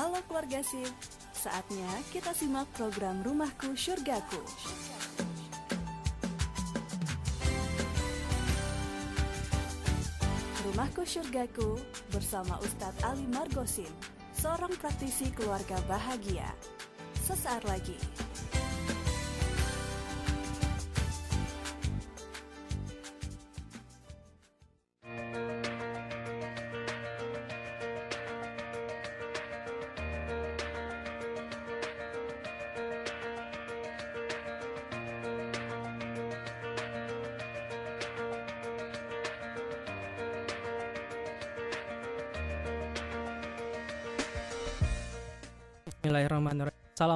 Halo keluarga SIP, saatnya kita simak program Rumahku Surgaku. Rumahku Surgaku bersama Ustadz Ali Margosin, seorang praktisi keluarga bahagia. Sesaat lagi.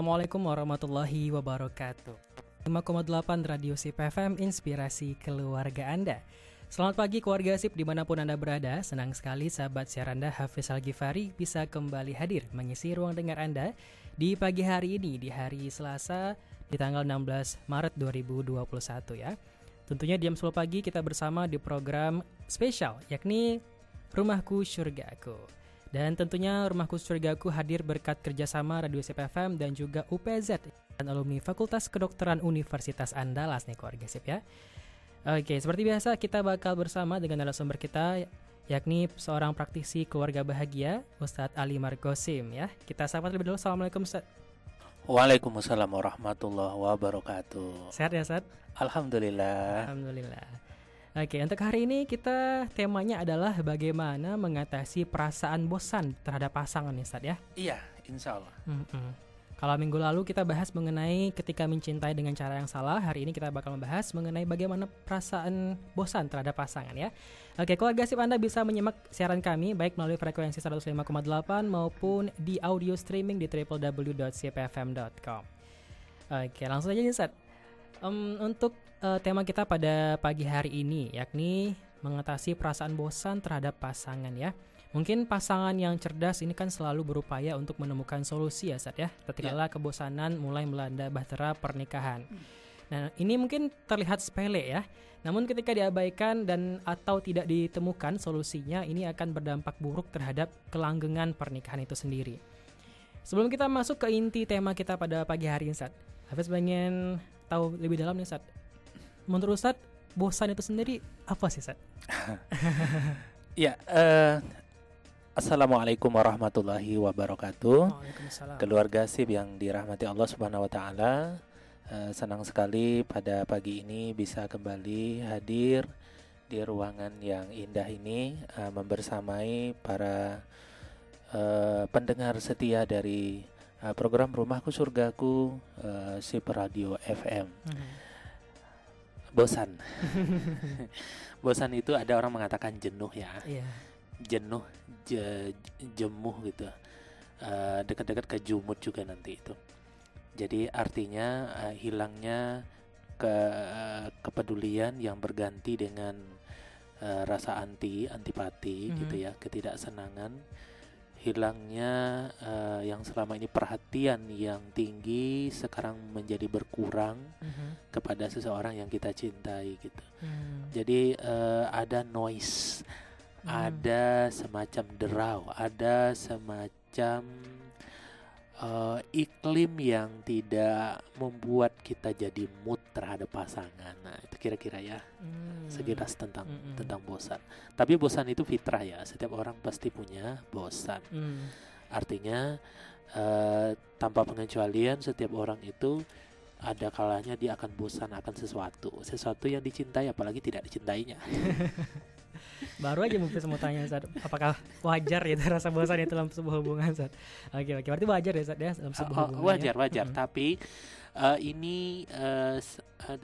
Assalamualaikum warahmatullahi wabarakatuh. 5,8 Radio SIP FM Inspirasi Keluarga Anda. Selamat pagi keluarga SIP di mana pun Anda berada. Senang sekali sahabat siar Anda Hafiz Al-Ghifari bisa kembali hadir mengisi ruang dengar Anda di pagi hari ini di hari Selasa di tanggal 16 Maret 2021 ya. Tentunya diam 10 pagi kita bersama di program spesial yakni Rumahku Surgaku. Dan tentunya Rumahku Surgaku hadir berkat kerjasama Radio Sip FM dan juga UPZ dan alumni Fakultas Kedokteran Universitas Andalas nih keluarga Sip ya. Oke, seperti biasa kita bakal bersama dengan narasumber kita yakni seorang praktisi keluarga bahagia Ustadz Ali Margosim ya. Kita sapa terlebih dulu. Assalamualaikum Ustadz. Waalaikumsalam warahmatullahi wabarakatuh. Sehat ya Ustadz? Alhamdulillah. Alhamdulillah. Oke, untuk hari ini kita temanya adalah bagaimana mengatasi perasaan bosan terhadap pasangan nih, Ustaz ya. Iya, insya Allah. Mm-mm. Kalau minggu lalu kita bahas mengenai ketika mencintai dengan cara yang salah, hari ini kita bakal membahas mengenai bagaimana perasaan bosan terhadap pasangan ya. Oke, keluarga sip Anda bisa menyimak siaran kami baik melalui frekuensi 105,8 maupun di audio streaming di www.cpfm.com. Oke, langsung aja nih Ustaz. Um, untuk uh, tema kita pada pagi hari ini yakni mengatasi perasaan bosan terhadap pasangan ya. Mungkin pasangan yang cerdas ini kan selalu berupaya untuk menemukan solusi ya Sat ya. Ketika Ya. kebosanan mulai melanda bahtera pernikahan. Nah, ini mungkin terlihat sepele ya. Namun ketika diabaikan dan atau tidak ditemukan solusinya, ini akan berdampak buruk terhadap kelanggengan pernikahan itu sendiri. Sebelum kita masuk ke inti tema kita pada pagi hari ini, Sat. Hafiz pengen tahu lebih dalam nih, Sat. Menurut Ustadz, bosan itu sendiri apa sih, Sat? Ya, eh, assalamualaikum warahmatullahi wabarakatuh. Keluarga sip yang dirahmati Allah Subhanahu Wa Taala. eh, senang sekali pada pagi ini bisa kembali hadir di ruangan yang indah ini eh, membersamai para eh, pendengar setia dari eh, program Rumahku Surgaku eh, Sip Radio FM. Mhm. Bosan. Bosan itu ada orang mengatakan jenuh ya. Iya. Jenuh, je- jemuh gitu. Eh, dekat-dekat ke jumut juga nanti itu. Jadi artinya eh, hilangnya ke kepedulian yang berganti dengan eh, rasa anti, antipati Mhm. gitu ya, ketidaksenangan. Hilangnya eh, yang selama ini perhatian yang tinggi sekarang menjadi berkurang Mhm. kepada seseorang yang kita cintai gitu. Hmm. Jadi eh, ada noise, Hmm. ada semacam derau, ada semacam eh, iklim yang tidak membuat kita jadi mood terhadap pasangan. Nah, itu kira-kira ya Hmm. sekilas tentang Mm-mm. tentang bosan. Tapi bosan itu fitrah ya. Setiap orang pasti punya bosan. Hmm. Artinya eh, tanpa pengecualian setiap orang itu ada kalanya dia akan bosan akan sesuatu, sesuatu yang dicintai apalagi tidak dicintainya. Baru aja mungkin mau tanya Ustaz, apakah wajar ya rasa bosan itu dalam sebuah hubungan Ustaz? Oke, oke. Berarti wajar ya Ustaz ya dalam sebuah Oh, hubungan. wajar ya? wajar, Mm-mm. tapi eh, ini eh,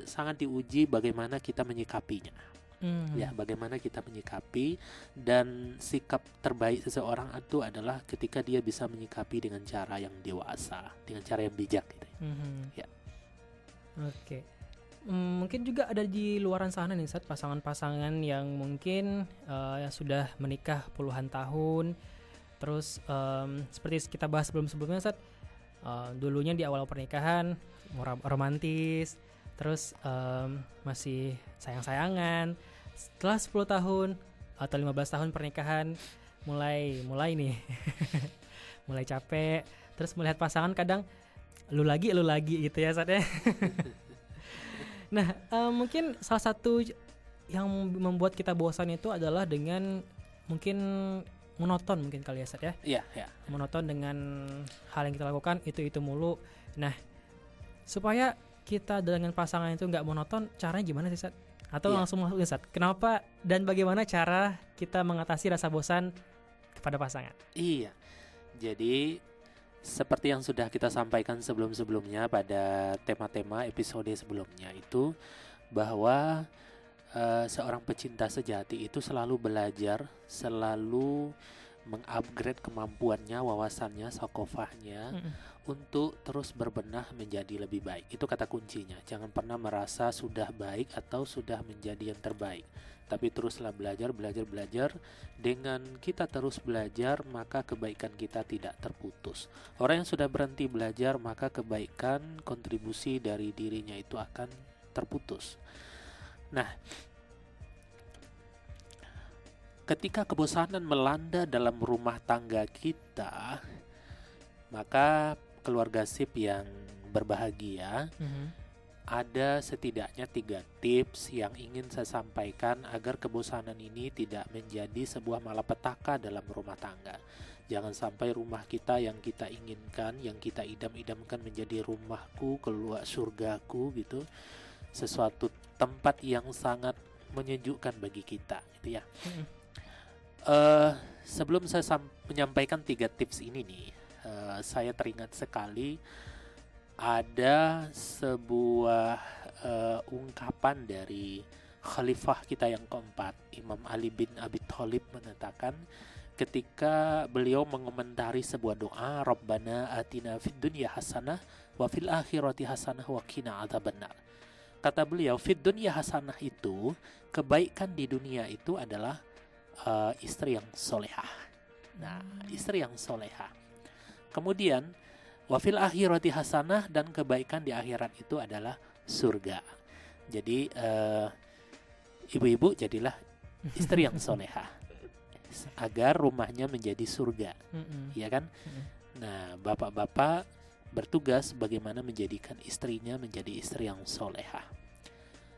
sangat diuji bagaimana kita menyikapinya. Hmm. Ya, bagaimana kita menyikapi dan sikap terbaik seseorang itu adalah ketika dia bisa menyikapi dengan cara yang dewasa, dengan cara yang bijak gitu. Mhm. Ya. Oke. Hmm, mungkin juga ada di luaran sana nih Sat pasangan-pasangan yang mungkin yang sudah menikah puluhan tahun. Terus em, seperti kita bahas sebelum-sebelumnya Sat eh, dulunya di awal pernikahan rom- romantis, terus em, masih sayang-sayangan. Setelah 10 tahun atau 15 tahun pernikahan mulai mulai nih. Mulai capek. Terus melihat pasangan kadang lu lagi lu lagi gitu ya saatnya nah uh, mungkin salah satu yang membuat kita bosan itu adalah dengan mungkin monoton mungkin kali ya Sat ya. Iya, ya. Monoton dengan hal yang kita lakukan itu-itu mulu. Nah, supaya kita dengan pasangan itu nggak monoton, caranya gimana sih Sat? Atau ya. langsung masuk Sat? Kenapa dan bagaimana cara kita mengatasi rasa bosan kepada pasangan? Iya. Jadi seperti yang sudah kita sampaikan sebelum-sebelumnya pada tema-tema episode sebelumnya itu bahwa uh, seorang pecinta sejati itu selalu belajar, selalu mengupgrade kemampuannya, wawasannya, sokofahnya mm -mm. Untuk terus berbenah menjadi lebih baik. Itu kata kuncinya. Jangan pernah merasa sudah baik atau sudah menjadi yang terbaik. Tapi teruslah belajar, belajar, belajar. Dengan kita terus belajar, maka kebaikan kita tidak terputus. Orang yang sudah berhenti belajar, maka kebaikan kontribusi dari dirinya itu akan terputus. Nah, ketika kebosanan melanda dalam rumah tangga kita, maka keluarga sip yang berbahagia mm -hmm. ada setidaknya tiga tips yang ingin saya sampaikan agar kebosanan ini tidak menjadi sebuah malapetaka dalam rumah tangga. Jangan sampai rumah kita yang kita inginkan, yang kita idam-idamkan menjadi rumahku, keluar surgaku gitu sesuatu tempat yang sangat menyejukkan bagi kita gitu ya. Hmm. Uh, sebelum saya menyampaikan tiga tips ini nih, uh, saya teringat sekali ada sebuah uh, ungkapan dari khalifah kita yang keempat, Imam Ali bin Abi Thalib mengatakan ketika beliau mengomentari sebuah doa, Rabbana atina fid dunya hasanah wa fil akhirati hasanah wa qina adzabannar. Kata beliau fit dunia hasanah itu kebaikan di dunia itu adalah uh, istri yang solehah. Nah istri yang solehah kemudian wafil akhirati hasanah dan kebaikan di akhirat itu adalah surga. Jadi uh, ibu-ibu jadilah istri yang solehah agar rumahnya menjadi surga. Ya kan? Nah bapak-bapak bertugas bagaimana menjadikan istrinya menjadi istri yang solehah.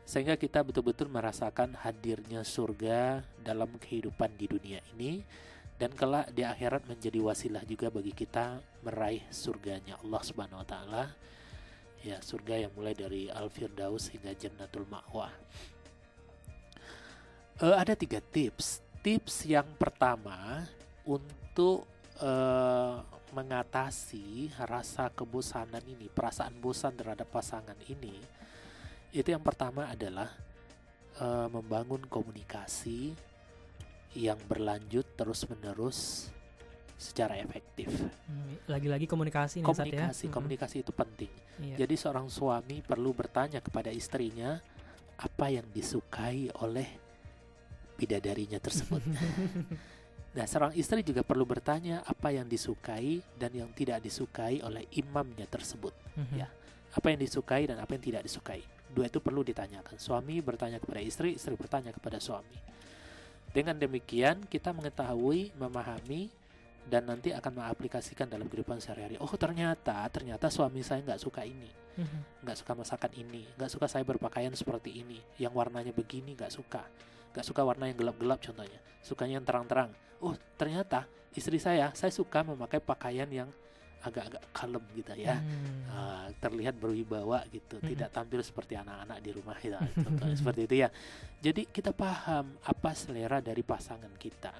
Sehingga kita betul-betul merasakan hadirnya surga dalam kehidupan di dunia ini dan kelak di akhirat menjadi wasilah juga bagi kita meraih surganya Allah Subhanahu wa taala. Ya, surga yang mulai dari Al-Firdaus hingga Jannatul Ma'wa. Uh, ada tiga tips. Tips yang pertama untuk uh, mengatasi rasa kebosanan ini, perasaan bosan terhadap pasangan ini, itu yang pertama adalah uh, membangun komunikasi yang berlanjut terus-menerus secara efektif. Hmm, lagi-lagi komunikasi nih ya? Komunikasi, ya? komunikasi itu penting. Iya. Jadi seorang suami perlu bertanya kepada istrinya apa yang disukai oleh bidadarinya tersebut. Nah, seorang istri juga perlu bertanya apa yang disukai dan yang tidak disukai oleh imamnya tersebut. Mm-hmm. Ya, apa yang disukai dan apa yang tidak disukai. Dua itu perlu ditanyakan. Suami bertanya kepada istri, istri bertanya kepada suami. Dengan demikian kita mengetahui, memahami dan nanti akan mengaplikasikan dalam kehidupan sehari-hari. Oh ternyata, ternyata suami saya nggak suka ini, mm-hmm. nggak suka masakan ini, nggak suka saya berpakaian seperti ini, yang warnanya begini nggak suka. Gak suka warna yang gelap-gelap contohnya. Sukanya yang terang-terang. Oh ternyata istri saya saya suka memakai pakaian yang agak-agak kalem gitu ya. Hmm. uh, terlihat berwibawa gitu hmm. tidak tampil seperti anak-anak di rumah kita contohnya seperti itu ya. Jadi kita paham apa selera dari pasangan kita.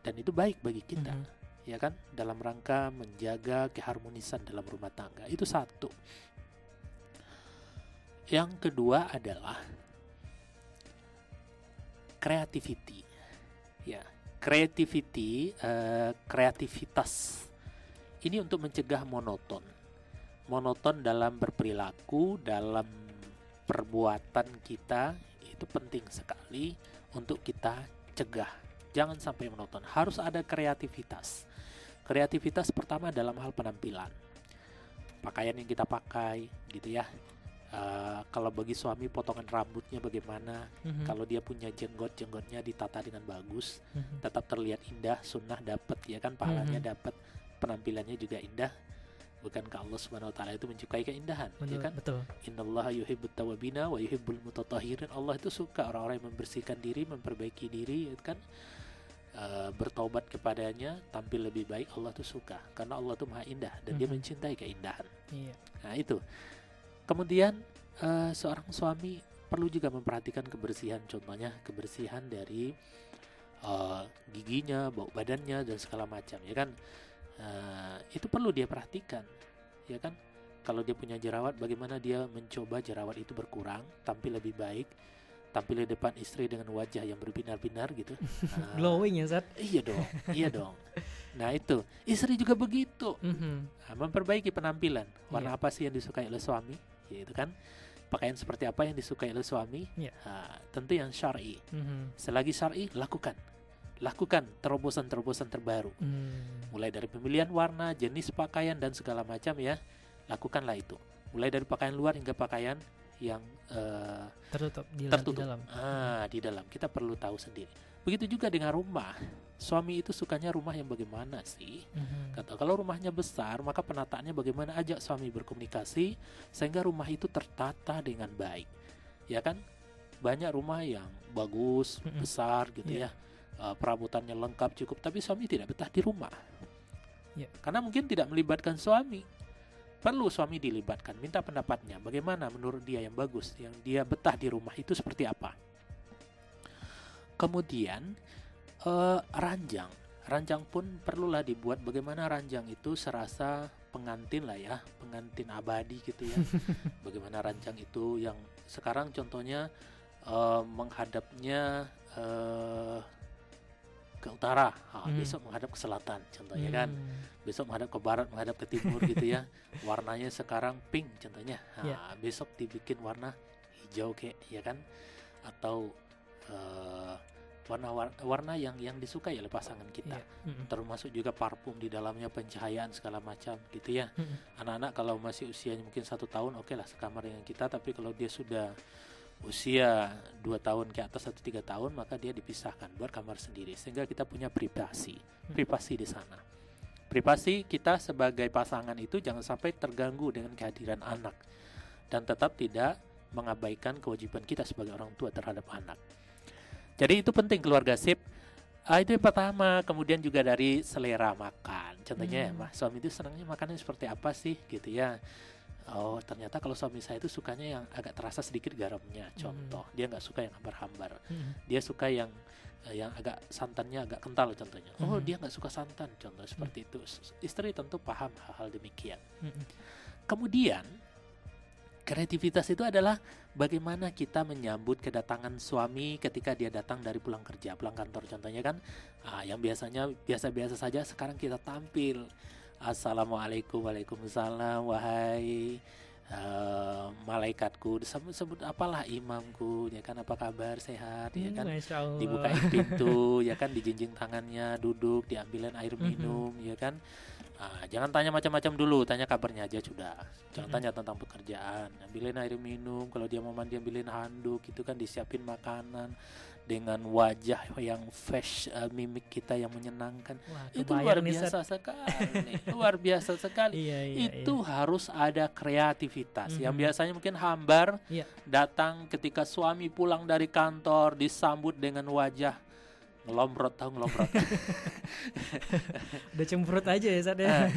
Dan itu baik bagi kita hmm. ya kan? Dalam rangka menjaga keharmonisan dalam rumah tangga itu satu. Yang kedua adalah creativity ya. Creativity uh, kreativitas ini untuk mencegah monoton. Monoton dalam berperilaku dalam perbuatan kita itu penting sekali untuk kita cegah. Jangan sampai monoton. Harus ada kreativitas. Kreativitas pertama dalam hal penampilan. Pakaian yang kita pakai gitu ya. Uh, kalau bagi suami potongan rambutnya bagaimana? Mhm. Kalau dia punya jenggot, jenggotnya ditata dengan bagus, Mhm. tetap terlihat indah, sunnah dapat ya kan, pahalanya Mhm. dapat, penampilannya juga indah. Bukankah Allah Subhanahu wa taala itu menyukai keindahan, ya Betul, kan? betul. Innallaha yuhibbut tawabina wa yuhibbul mutatahhirin. Allah itu suka orang-orang yang membersihkan diri, memperbaiki diri, ya kan? Eh, bertobat kepadanya, tampil lebih baik, Allah tuh suka. Karena Allah tuh maha indah dan dia Mhm. mencintai keindahan. Iya. Nah, itu. Kemudian eh, seorang suami perlu juga memperhatikan kebersihan, contohnya kebersihan dari eh, giginya, bau badannya dan segala macam, ya kan? Eh, itu perlu dia perhatikan, ya kan? Kalau dia punya jerawat, bagaimana dia mencoba jerawat itu berkurang, tampil lebih baik, tampil di depan istri dengan wajah yang berbinar-binar gitu. Ah, Glowing ya, Zat? Iya dong, iya dong. Nah itu, istri juga begitu. Mhm. Nah, memperbaiki penampilan. Warna Iya. apa sih yang disukai oleh suami? Yaitu kan pakaian seperti apa yang disukai oleh suami? Iya. Nah, tentu yang syar'i. Mhm. Selagi syar'i, lakukan. Lakukan terobosan-terobosan terbaru. Hmm. Mulai dari pemilihan warna, jenis pakaian dan segala macam ya. Lakukanlah itu. Mulai dari pakaian luar hingga pakaian yang eh, Tertutup di, tertutup. dalam. Ah, di dalam. Kita perlu tahu sendiri. Begitu juga dengan rumah. Suami itu sukanya rumah yang bagaimana sih? Mhm. Kata kalau rumahnya besar, maka penataannya bagaimana ajak suami berkomunikasi sehingga rumah itu tertata dengan baik. Ya kan? Banyak rumah yang bagus, Mm-mm. besar gitu Iya. ya. Uh, perabotannya lengkap cukup, tapi suami tidak betah di rumah. Iya. Karena mungkin tidak melibatkan suami. Perlu suami dilibatkan, minta pendapatnya. Bagaimana menurut dia yang bagus, yang dia betah di rumah itu seperti apa? Kemudian eh, ranjang, ranjang pun perlulah dibuat. Bagaimana ranjang itu serasa pengantin lah ya, pengantin abadi gitu ya. Bagaimana ranjang itu yang sekarang contohnya eh, menghadapnya eh, ke utara, Ah, Hmm. besok menghadap ke selatan, contohnya kan Hmm. besok menghadap ke barat, menghadap ke timur gitu ya. Warnanya sekarang pink contohnya. Nah, Ya. besok dibikin warna hijau kayak ya kan atau eh, warna warna yang yang disukai oleh pasangan kita. Iya. Mhm. Termasuk juga parfum di dalamnya pencahayaan segala macam gitu ya. Mhm. Anak-anak kalau masih usianya mungkin satu tahun oke lah sekamar dengan kita, tapi kalau dia sudah usia dua tahun ke atas atau tiga tahun maka dia dipisahkan buat kamar sendiri. Sehingga kita punya privasi privasi di sana. Privasi kita sebagai pasangan itu jangan sampai terganggu dengan kehadiran anak. Dan tetap tidak mengabaikan kewajiban kita sebagai orang tua terhadap anak. Jadi itu penting keluarga sip. Ah, itu yang pertama. Kemudian juga dari selera makan. Contohnya ya Hmm. mah suami itu senangnya makannya seperti apa sih gitu ya Oh ternyata kalau suami saya itu sukanya yang agak terasa sedikit garamnya. Contoh dia nggak suka yang hambar-hambar. Mhm. dia suka yang eh, yang agak santannya agak kental contohnya. Oh Mhm. dia nggak suka santan contoh seperti itu. S- istri tentu paham hal-hal demikian. Kemudian kreativitas itu adalah bagaimana kita menyambut kedatangan suami ketika dia datang dari pulang kerja pulang kantor contohnya kan. Ah, yang biasanya biasa-biasa saja sekarang kita tampil assalamualaikum waalaikumsalam wahai eh, malaikatku. Disebut sebut apalah imamku ya kan? Apa kabar? Sehat ya Hmm, kan? Dibukain pintu ya kan? Dijinjing tangannya duduk diambilin air Mhm. minum ya kan? Ah, jangan tanya macam-macam dulu tanya kabarnya aja sudah. Jangan Mhm. tanya tentang pekerjaan. Ambilin air minum kalau dia mau mandi ambilin handuk itu kan? Disiapin makanan dengan wajah yang fresh eh, mimik kita yang menyenangkan. Wah, itu luar biasa sekali luar biasa sekali. Iya, iya, itu harus ada kreativitas. Yang Mhm. biasanya mungkin hambar Iya. datang ketika suami pulang dari kantor disambut dengan wajah ngelombrot tahu ngelombrot iya. Udah cemberut aja ya Sat ya.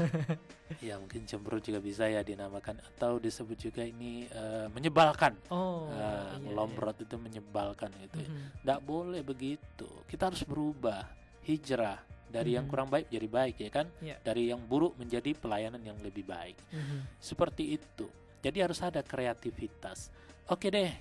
Ya mungkin cemberut juga bisa ya dinamakan atau disebut juga ini eh, menyebalkan Oh. Ah, iya, ngelombrot itu menyebalkan gitu iya. ya. Mhm. Nggak boleh begitu kita harus berubah hijrah dari yang Mhm. kurang baik jadi baik ya kan Iya. dari yang buruk menjadi pelayanan yang lebih baik Mhm. seperti itu. Jadi harus ada kreativitas. Oke deh.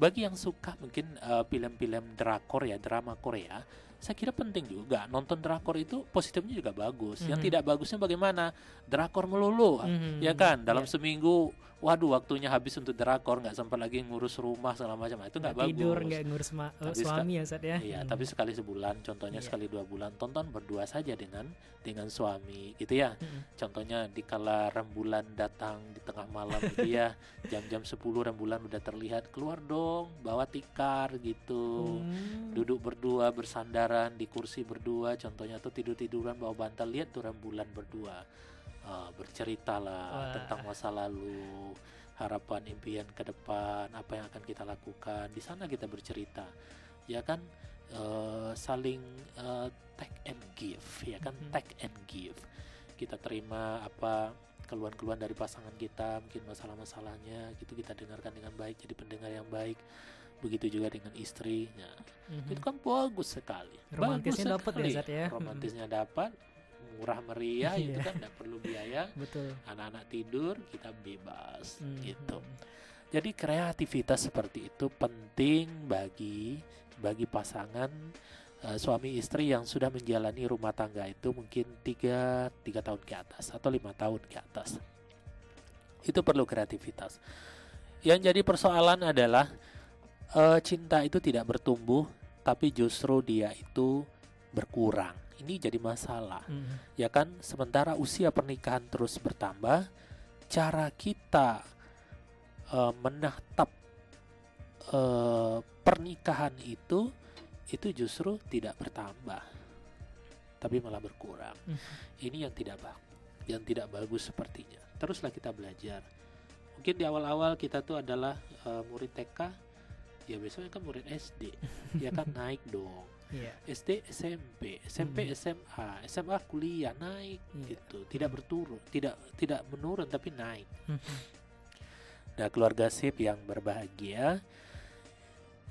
Bagi yang suka mungkin eh, film-film drakor ya, drama Korea, saya kira penting juga nonton drakor itu positifnya juga bagus. Yang Mhm. tidak bagusnya bagaimana? Drakor melulu, Mhm. ya kan? Dalam Iya. seminggu, waduh waktunya habis untuk drakor, nggak sempat lagi ngurus rumah segala macam. Nah, Itu nggak bagus. tidur nggak ngurus ma- eh, Tapi suami ya Ustaz ya Iya, Hmm. tapi sekali sebulan, contohnya Iya. sekali dua bulan, tonton berdua saja dengan dengan suami, gitu ya. Mm-mm. Contohnya di kala rembulan datang di tengah malam, gitu ya, jam-jam 10 rembulan udah terlihat keluar dong, bawa tikar gitu, Hmm. duduk berdua bersandaran di kursi berdua, contohnya tuh tidur tiduran bawa bantal, lihat tuh rembulan berdua, Ah, berceritalah Wah. tentang masa lalu, harapan impian ke depan, apa yang akan kita lakukan, di sana kita bercerita, ya kan? Eh, saling eh, take and give ya kan? Mhm. take and give. Kita terima apa keluhan-keluhan dari pasangan kita mungkin masalah-masalahnya gitu kita dengarkan dengan baik jadi pendengar yang baik begitu juga dengan istrinya Mhm. itu kan bagus sekali Romantisnya Bagus dapat ya. Zat, ya. romantisnya dapat murah meriah itu Iya. kan tidak perlu biaya betul anak-anak tidur kita bebas Mhm. gitu jadi kreativitas seperti itu penting bagi bagi pasangan eh, suami istri yang sudah menjalani rumah tangga itu mungkin tiga tiga tahun ke atas atau lima tahun ke atas. Itu perlu kreativitas. Yang jadi persoalan adalah eh, cinta itu tidak bertumbuh, tapi justru dia itu berkurang. Ini jadi masalah Mhm. ya kan sementara usia pernikahan terus bertambah cara kita eh, menatap eh, pernikahan itu itu justru tidak bertambah tapi malah berkurang Mhm. ini yang tidak bagus yang tidak bagus sepertinya teruslah kita belajar mungkin di awal-awal kita tuh adalah eh, murid TK ya besoknya kan murid SD ya kan naik dong. Iya. SD SMP SMP Mhm. SMA SMA kuliah naik Iya. gitu. Tidak berturun tidak tidak menurun tapi naik. Mhm. nah keluarga sip yang berbahagia.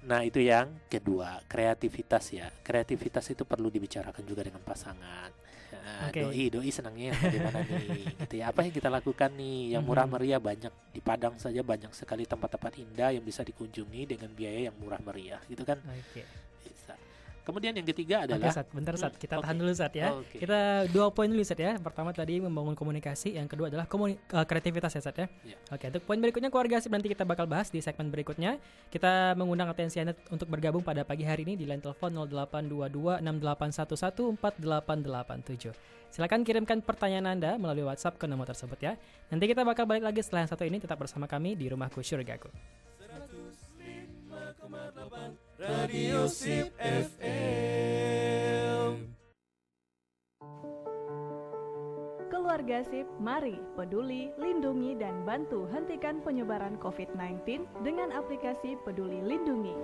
Nah itu yang kedua kreativitas ya. Kreativitas itu perlu dibicarakan juga dengan pasangan Nah, Oke. doi doi senangnya bagaimana nih gitu ya apa yang kita lakukan nih yang murah meriah banyak di Padang saja banyak sekali tempat-tempat indah yang bisa dikunjungi dengan biaya yang murah meriah gitu kan Oke. Kemudian yang ketiga Oke, adalah Sat. Bentar, Sat. Hmm, Kita oke. tahan dulu, Sat ya. Oke. Kita dua poin dulu, Sat ya. Pertama tadi membangun komunikasi, yang kedua adalah komuni- eh, kreativitas ya, Sat ya. Iya. Oke, untuk poin berikutnya keluarga sip nanti kita bakal bahas di segmen berikutnya. Kita mengundang atensi Anda untuk bergabung pada pagi hari ini di line telepon 0822 6811 4887. Silakan kirimkan pertanyaan Anda melalui WhatsApp ke nomor tersebut ya. Nanti kita bakal balik lagi setelah yang satu ini tetap bersama kami di Rumahku Surgaku. Radio Sip FM. Keluarga Sip, mari peduli, lindungi, dan bantu hentikan penyebaran COVID-19 dengan aplikasi Peduli Lindungi.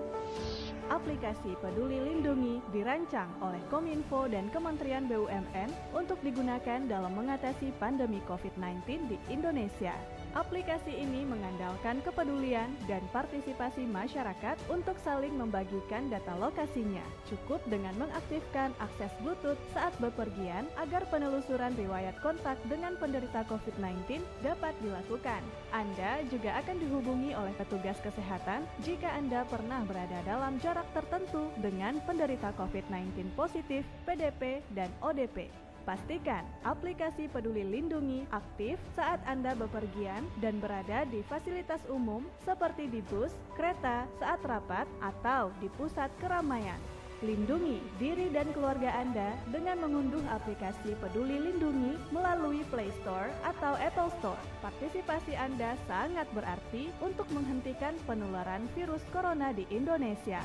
Aplikasi Peduli Lindungi dirancang oleh Kominfo dan Kementerian BUMN untuk digunakan dalam mengatasi pandemi COVID-19 di Indonesia. Aplikasi ini mengandalkan kepedulian dan partisipasi masyarakat untuk saling membagikan data lokasinya. Cukup dengan mengaktifkan akses Bluetooth saat bepergian agar penelusuran riwayat kontak dengan penderita COVID-19 dapat dilakukan. Anda juga akan dihubungi oleh petugas kesehatan jika Anda pernah berada dalam jarak tertentu dengan penderita COVID-19 positif, PDP, dan ODP. Pastikan aplikasi Peduli Lindungi aktif saat Anda bepergian dan berada di fasilitas umum seperti di bus, kereta, saat rapat, atau di pusat keramaian. Lindungi diri dan keluarga Anda dengan mengunduh aplikasi Peduli Lindungi melalui Play Store atau Apple Store. Partisipasi Anda sangat berarti untuk menghentikan penularan virus corona di Indonesia.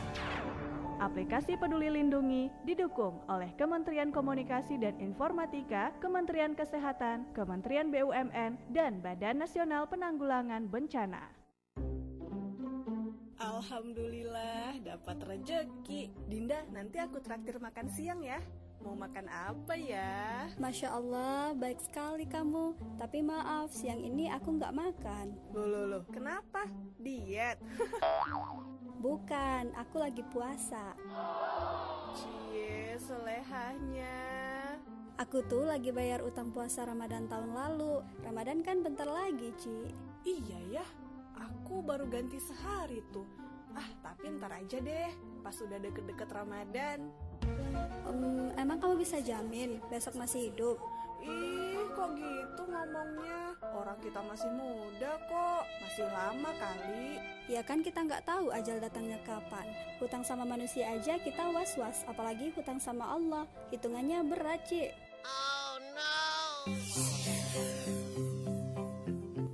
Aplikasi Peduli Lindungi didukung oleh Kementerian Komunikasi dan Informatika, Kementerian Kesehatan, Kementerian BUMN, dan Badan Nasional Penanggulangan Bencana. Alhamdulillah dapat rejeki. Dinda, nanti aku traktir makan siang ya. Mau makan apa ya? Masya Allah, baik sekali kamu. Tapi maaf, siang ini aku nggak makan. Loh, loh, loh. Kenapa? Diet? Bukan, aku lagi puasa. Cie, selehahnya. Aku tuh lagi bayar utang puasa Ramadan tahun lalu. Ramadan kan bentar lagi, Ci. Iya ya, aku baru ganti sehari tuh. Ah, tapi ntar aja deh, pas udah deket-deket Ramadan. Um, emang kamu bisa jamin besok masih hidup? Ih, kok gitu ngomongnya? Orang kita masih muda kok, masih lama kali. Ya kan kita nggak tahu ajal datangnya kapan. Hutang sama manusia aja kita was-was, apalagi hutang sama Allah. Hitungannya berat, Ci. Oh no.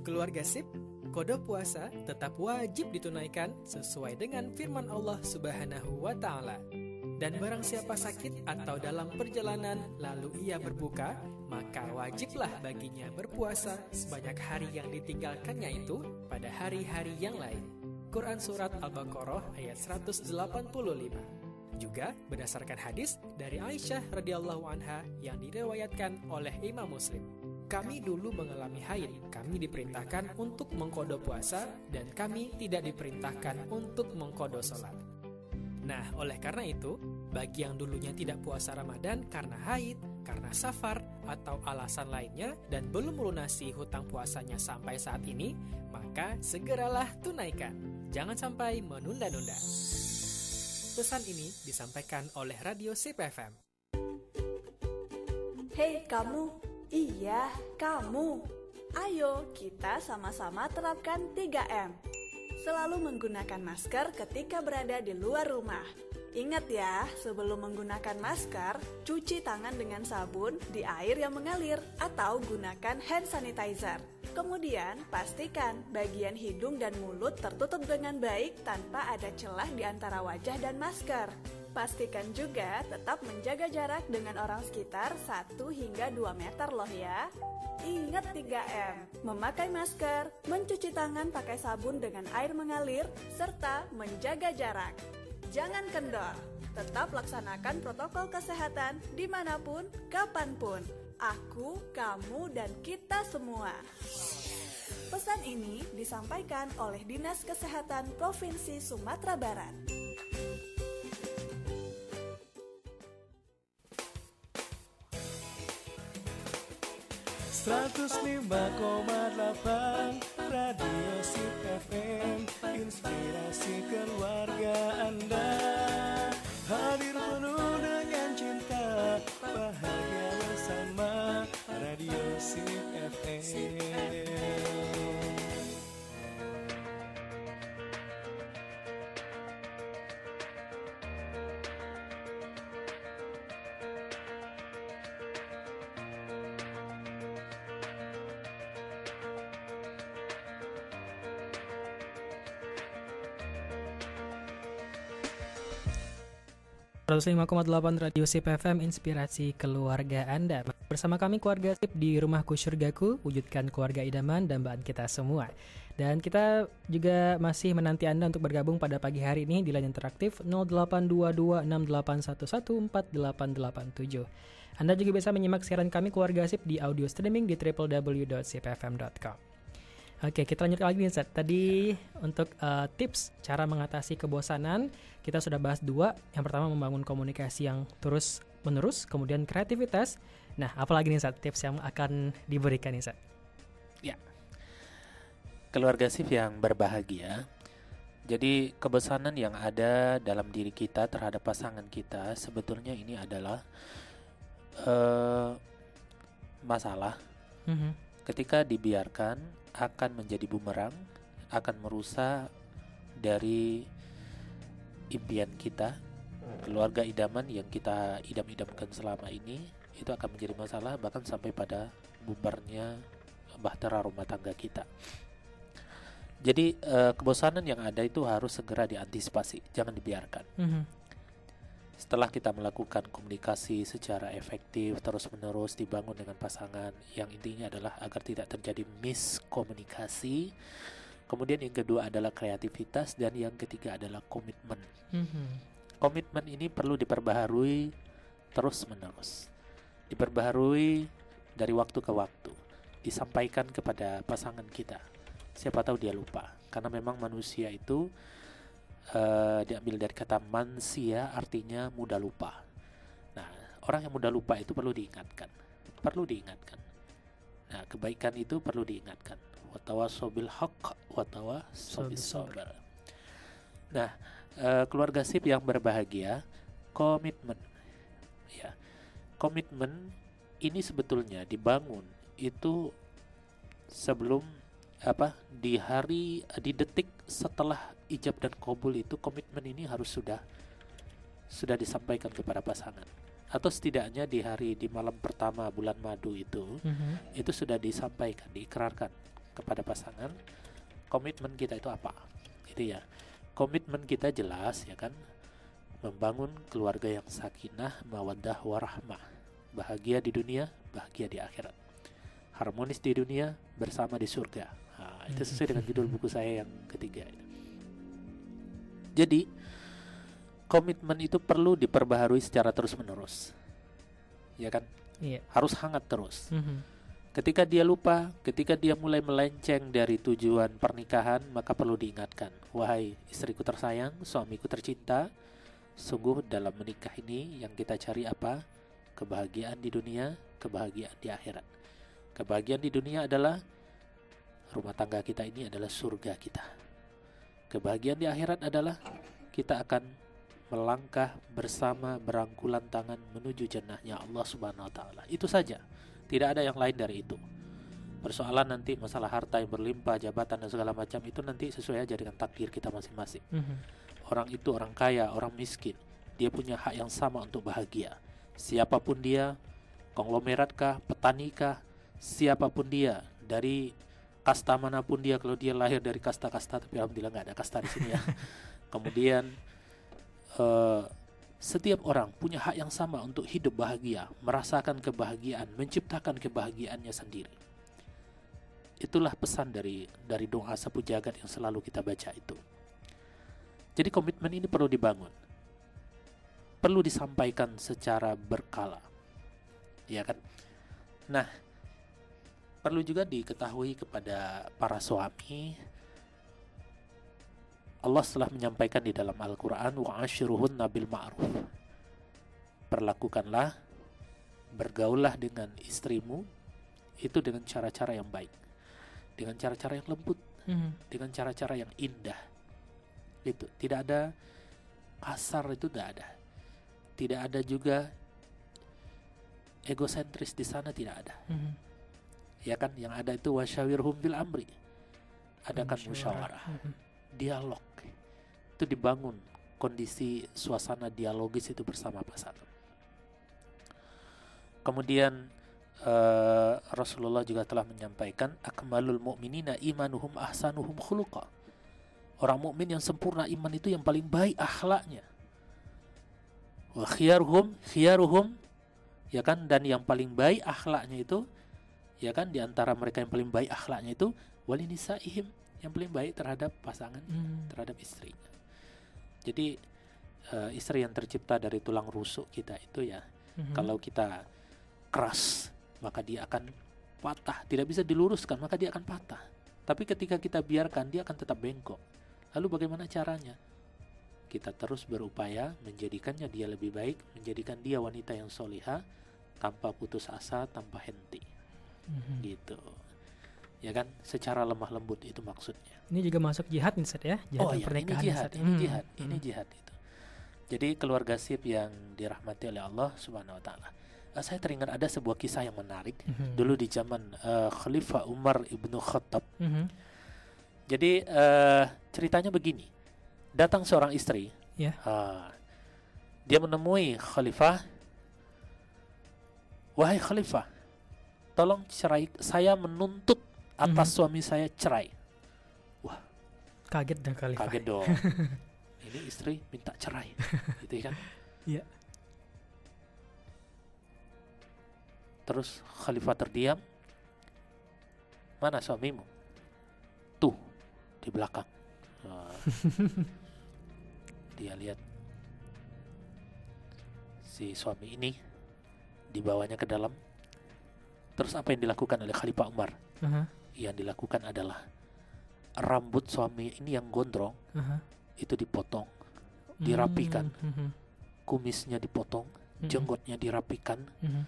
Keluarga sip, kode puasa tetap wajib ditunaikan sesuai dengan firman Allah Subhanahu wa taala. Dan barang siapa sakit atau dalam perjalanan lalu ia berbuka, maka wajiblah baginya berpuasa sebanyak hari yang ditinggalkannya itu pada hari-hari yang lain. Quran Surat Al-Baqarah ayat 185 juga berdasarkan hadis dari Aisyah radhiyallahu anha yang diriwayatkan oleh Imam Muslim. Kami dulu mengalami haid, kami diperintahkan untuk mengkodo puasa dan kami tidak diperintahkan untuk mengkodo sholat. Nah, oleh karena itu, bagi yang dulunya tidak puasa Ramadan karena haid, karena safar, atau alasan lainnya dan belum melunasi hutang puasanya sampai saat ini, maka segeralah tunaikan. Jangan sampai menunda-nunda. Pesan ini disampaikan oleh Radio CPFM. Hei kamu, iya kamu. Ayo kita sama-sama terapkan 3M Selalu menggunakan masker ketika berada di luar rumah. Ingat ya, sebelum menggunakan masker, cuci tangan dengan sabun di air yang mengalir atau gunakan hand sanitizer. Kemudian, pastikan bagian hidung dan mulut tertutup dengan baik tanpa ada celah di antara wajah dan masker. Pastikan juga tetap menjaga jarak dengan orang sekitar 1 hingga 2 meter loh ya. Ingat 3M, memakai masker, mencuci tangan pakai sabun dengan air mengalir, serta menjaga jarak. Jangan kendor, tetap laksanakan protokol kesehatan di mana pun, kapan pun. Aku, kamu, dan kita semua. Pesan ini disampaikan oleh Dinas Kesehatan Provinsi Sumatera Barat. 105,8 Radio Sip FM Inspirasi keluarga Anda. Hadir penuh dengan cinta Bahagia bersama Radio Sip FM 105,8 Radio Sip FM Inspirasi Keluarga Anda. Bersama kami keluarga Sip di Rumahku Surgaku Wujudkan keluarga idaman dan bahan kita semua. Dan kita juga masih menanti Anda untuk bergabung pada pagi hari ini Di line interaktif 082268114887 Anda juga bisa menyimak siaran kami keluarga Sip di audio streaming di www.sipfm.com Oke, kita lanjut lagi nih, Zat. Tadi untuk uh, tips cara mengatasi kebosanan, kita sudah bahas dua. Yang pertama membangun komunikasi yang terus menerus, kemudian kreativitas. Nah, apalagi nih, Zat, tips yang akan diberikan nih, Zat? Ya, keluarga sif yang berbahagia. Jadi kebosanan yang ada dalam diri kita terhadap pasangan kita sebetulnya ini adalah uh, masalah. Mm -hmm. Ketika dibiarkan akan menjadi bumerang, akan merusak dari impian kita, keluarga idaman yang kita idam-idamkan selama ini itu akan menjadi masalah bahkan sampai pada bubarnya bahtera rumah tangga kita. Jadi uh, kebosanan yang ada itu harus segera diantisipasi, jangan dibiarkan. Mm -hmm. Setelah kita melakukan komunikasi secara efektif terus-menerus dibangun dengan pasangan yang intinya adalah agar tidak terjadi miskomunikasi. Kemudian yang kedua adalah kreativitas dan yang ketiga adalah komitmen. Mm-hmm. Komitmen ini perlu diperbaharui terus-menerus. Diperbaharui dari waktu ke waktu. Disampaikan kepada pasangan kita. Siapa tahu dia lupa karena memang manusia itu uh, diambil dari kata mansia artinya mudah lupa. Nah, orang yang mudah lupa itu perlu diingatkan. Perlu diingatkan. Nah, kebaikan itu perlu diingatkan. Watawasobil haq watawasobil sabar. Nah, uh, keluarga sip yang berbahagia, komitmen. ya komitmen ini sebetulnya dibangun itu sebelum apa di hari di detik setelah ijab dan kabul itu komitmen ini harus sudah sudah disampaikan kepada pasangan. Atau setidaknya di hari di malam pertama bulan madu itu Mhm. itu sudah disampaikan diikrarkan kepada pasangan komitmen kita itu apa? Itu ya. Komitmen kita jelas ya kan? Membangun keluarga yang sakinah mawaddah warahmah. Bahagia di dunia bahagia di akhirat. Harmonis di dunia bersama di surga itu sesuai dengan judul buku saya yang ketiga jadi komitmen itu perlu diperbaharui secara terus menerus ya kan Iya. harus hangat terus Mhm. Ketika dia lupa, ketika dia mulai melenceng dari tujuan pernikahan, maka perlu diingatkan, wahai istriku tersayang, suamiku tercinta, sungguh dalam menikah ini yang kita cari apa? Kebahagiaan di dunia, kebahagiaan di akhirat. Kebahagiaan di dunia adalah rumah tangga kita ini adalah surga kita. Kebahagiaan di akhirat adalah kita akan melangkah bersama berangkulan tangan menuju jannahnya Allah Subhanahu wa taala. Itu saja. Tidak ada yang lain dari itu. Persoalan nanti masalah harta yang berlimpah, jabatan dan segala macam itu nanti sesuai aja dengan takdir kita masing-masing. Mhm. Orang itu orang kaya, orang miskin, dia punya hak yang sama untuk bahagia. Siapa pun dia, konglomerat kah, petani kah, siapa pun dia, dari kasta mana pun dia, kalau dia lahir dari kasta-kasta, tapi alhamdulillah nggak ada kasta di sini ya. Kemudian eh, setiap orang punya hak yang sama untuk hidup bahagia, merasakan kebahagiaan, menciptakan kebahagiaannya sendiri. Itulah pesan dari dari doa sapu jagat yang selalu kita baca itu. Jadi komitmen ini perlu dibangun. Perlu disampaikan secara berkala. Ya kan? Nah, perlu juga diketahui kepada para suami Allah telah menyampaikan di dalam Al-Quran wa ashiruhun nabil ma'ruf. Perlakukanlah bergaullah dengan istrimu itu dengan cara-cara yang baik. Dengan cara-cara yang lembut. Mhm. dengan cara-cara yang indah. Itu tidak ada kasar itu tidak ada. Tidak ada juga egosentris di sana tidak ada. Mhm. Ya kan? Yang ada itu wasyawirhum bil amri. Adakan Musyawarah. musyawarah dialog. Itu dibangun kondisi suasana dialogis itu bersama pasangan kemudian eh, Rasulullah juga telah menyampaikan akmalul mu'minina imanuhum ahsanuhum khuluqa. Orang mukmin yang sempurna iman itu yang paling baik akhlaknya. Wa khiyaruhum khiyaruhum ya kan? Dan yang paling baik akhlaknya itu ya kan di antara mereka yang paling baik akhlaknya itu walinisaihim yang paling baik terhadap pasangan Mhm. terhadap istrinya. Jadi eh, istri yang tercipta dari tulang rusuk kita itu ya, Mhm. kalau kita keras maka dia akan patah, tidak bisa diluruskan maka dia akan patah. Tapi ketika kita biarkan dia akan tetap bengkok. Lalu bagaimana caranya? Kita terus berupaya menjadikannya dia lebih baik, menjadikan dia wanita yang soliha tanpa putus asa, tanpa henti, Mhm. gitu. Ya kan, secara lemah lembut itu maksudnya. Ini juga masuk jihad nih Ustaz ya, jihad oh iya, ini pernikahan jihad, ini Mhm. jihad, ini Mhm. jihad itu. Jadi keluarga sip yang dirahmati oleh Allah Subhanahu wa taala. Eh, saya teringat ada sebuah kisah yang menarik Mhm. dulu di zaman eh, Khalifah Umar ibnu Khattab. Mhm. Jadi eh, ceritanya begini, datang seorang istri, Ya. Ah, dia menemui Khalifah, wahai Khalifah, tolong cerai, saya menuntut atas Mhm. suami saya cerai. Kaget dah kali. Kaget dong. Ini istri minta cerai, gitu kan? Iya. Terus Khalifah terdiam. Mana suamimu? Tuh di belakang. Ah. Dia lihat si suami ini dibawanya ke dalam. Terus apa yang dilakukan oleh Khalifah Umar? Aha, Yang dilakukan adalah rambut suami ini yang gondrong aha. itu dipotong, Dirapikan. Mhm. kumisnya dipotong, Mhm. jenggotnya dirapikan, Mhm.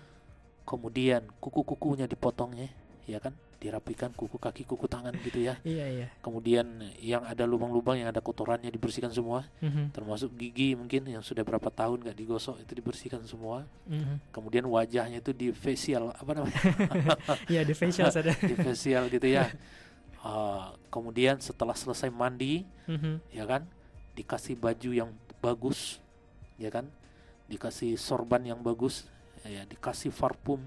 kemudian kuku-kukunya dipotongnya ya kan dirapikan kuku kaki kuku tangan gitu ya. Iya iya. kemudian yang ada lubang-lubang yang ada kotorannya dibersihkan semua. Mhm, termasuk gigi mungkin yang sudah berapa tahun nggak digosok itu dibersihkan semua. Mhm. kemudian wajahnya itu di facial apa namanya? Iya di facial ada. di facial gitu ya. Ah, kemudian setelah selesai mandi Mhm, ya kan dikasih baju yang bagus ya kan? Dikasih sorban yang bagus ya dikasih parfum.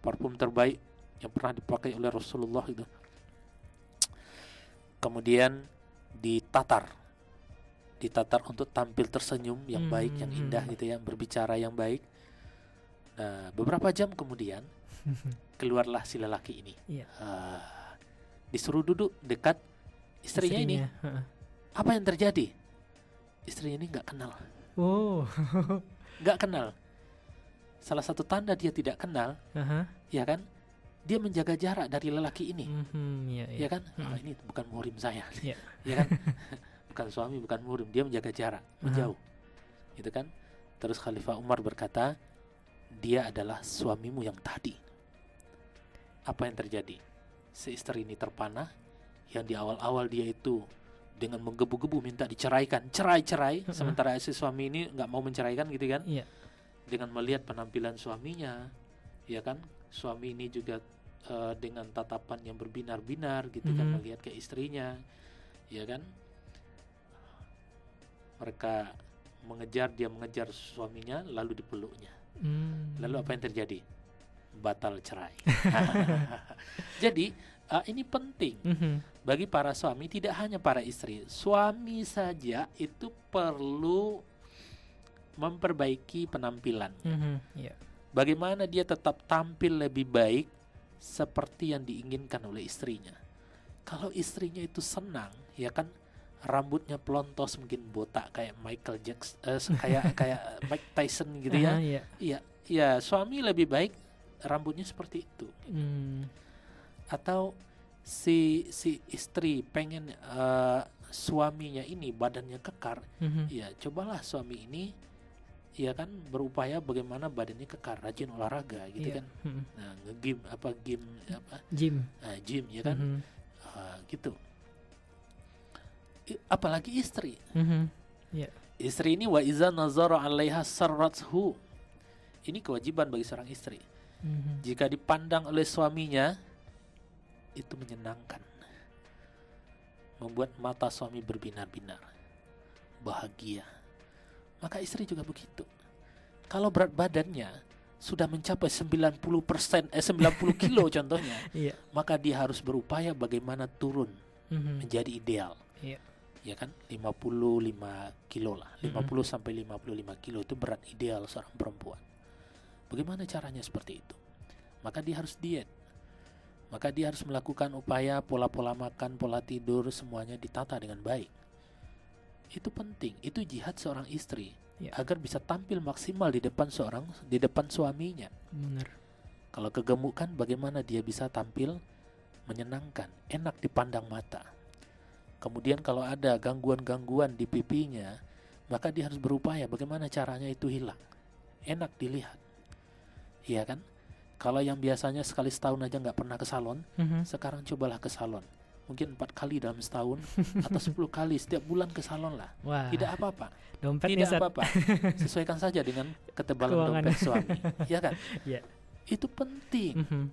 Parfum terbaik yang pernah dipakai oleh Rasulullah itu kemudian ditatar ditatar untuk tampil tersenyum yang baik yang Hmm. indah gitu ya berbicara yang baik nah beberapa jam kemudian keluarlah si lelaki ini. Ah, disuruh duduk dekat istrinya, ini heeh. apa yang terjadi istrinya ini nggak kenal Oh. nggak kenal salah satu tanda dia tidak kenal Aha. ya kan dia menjaga jarak dari lelaki ini. Iya. ya kan? Ah, Mm-mm. ini bukan murim saya. Iya. ya kan? Bukan suami bukan murim. Dia menjaga jarak menjauh. Gitu kan? Terus Khalifah Umar berkata dia adalah suamimu yang tadi. Apa yang terjadi? Si istri ini terpanah. Yang di awal-awal dia itu dengan menggebu-gebu minta diceraikan. Cerai-cerai Mm-mm. sementara si suami ini nggak mau menceraikan gitu kan? Iya. dengan melihat penampilan suaminya ya kan suami ini juga eh, dengan tatapan yang berbinar-binar gitu kan Mhm. melihat ke istrinya ya kan mereka mengejar dia mengejar suaminya lalu dipeluknya Hmm. lalu apa yang terjadi batal cerai jadi eh, ini penting Mhm. bagi para suami tidak hanya para istri suami saja itu perlu memperbaiki penampilan Mhm, Iya. Bagaimana dia tetap tampil lebih baik seperti yang diinginkan oleh istrinya. Kalau istrinya itu senang, ya kan rambutnya pelontos mungkin botak kayak Michael Jackson, eh, kayak kayak Mike Tyson gitu ya. Iya. Iya, iya suami lebih baik rambutnya seperti itu. Hmm. Atau si si istri pengen eh, suaminya ini badannya kekar, Mhm. ya cobalah suami ini ya kan berupaya bagaimana badannya kekar, rajin olahraga gitu Iya. kan. Mhm. Nah, nge-gym apa game apa Gym. ah, gym ya kan Mhm. Ah, gitu. I- apalagi istri. Mhm. Istri ini wa iza nazara 'alaiha sarrathu. Ini kewajiban bagi seorang istri. Mhm. Jika dipandang oleh suaminya itu menyenangkan. Membuat mata suami berbinar-binar. Bahagia. Maka istri juga begitu. Kalau berat badannya sudah mencapai 90% eh 90 kilo contohnya, Iya. maka dia harus berupaya bagaimana turun Mhm. menjadi ideal. Iya. Ya kan? 55 kilo lah. Mhm. 50 sampai 55 kilo itu berat ideal seorang perempuan. Bagaimana caranya seperti itu? Maka dia harus diet. Maka dia harus melakukan upaya pola-pola makan, pola tidur semuanya ditata dengan baik. Itu penting. Itu jihad seorang istri Ya. agar bisa tampil maksimal di depan seorang di depan suaminya. Benar. Kalau kegemukan bagaimana dia bisa tampil menyenangkan, enak dipandang mata. Kemudian kalau ada gangguan-gangguan di pipinya, maka dia harus berupaya bagaimana caranya itu hilang. Enak dilihat. Iya kan? Kalau yang biasanya sekali setahun aja nggak pernah ke salon, Mhm. sekarang cobalah ke salon. Mungkin empat kali dalam setahun atau 10 kali setiap bulan ke salon lah. Wah. Tidak apa-apa. Dompet Tidak apa-apa. Sesuaikan saja dengan ketebalan Keuangan. dompet suami. Ya kan? Iya. Itu penting Mhm.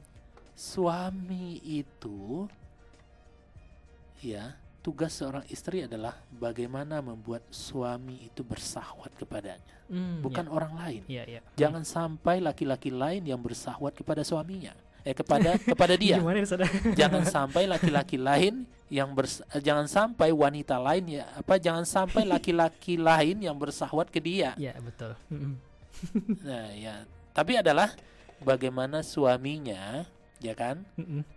suami itu ya tugas seorang istri adalah bagaimana membuat suami itu bersahwat kepadanya Hmm, bukan orang lain Iya, iya. jangan sampai laki-laki lain yang bersahwat kepada suaminya eh kepada kepada dia Gimana Saudara? jangan sampai laki-laki lain yang bers eh, jangan sampai wanita lain ya apa jangan sampai laki-laki lain yang bersahwat ke dia Iya, betul. Nah ya tapi adalah bagaimana suaminya ya kan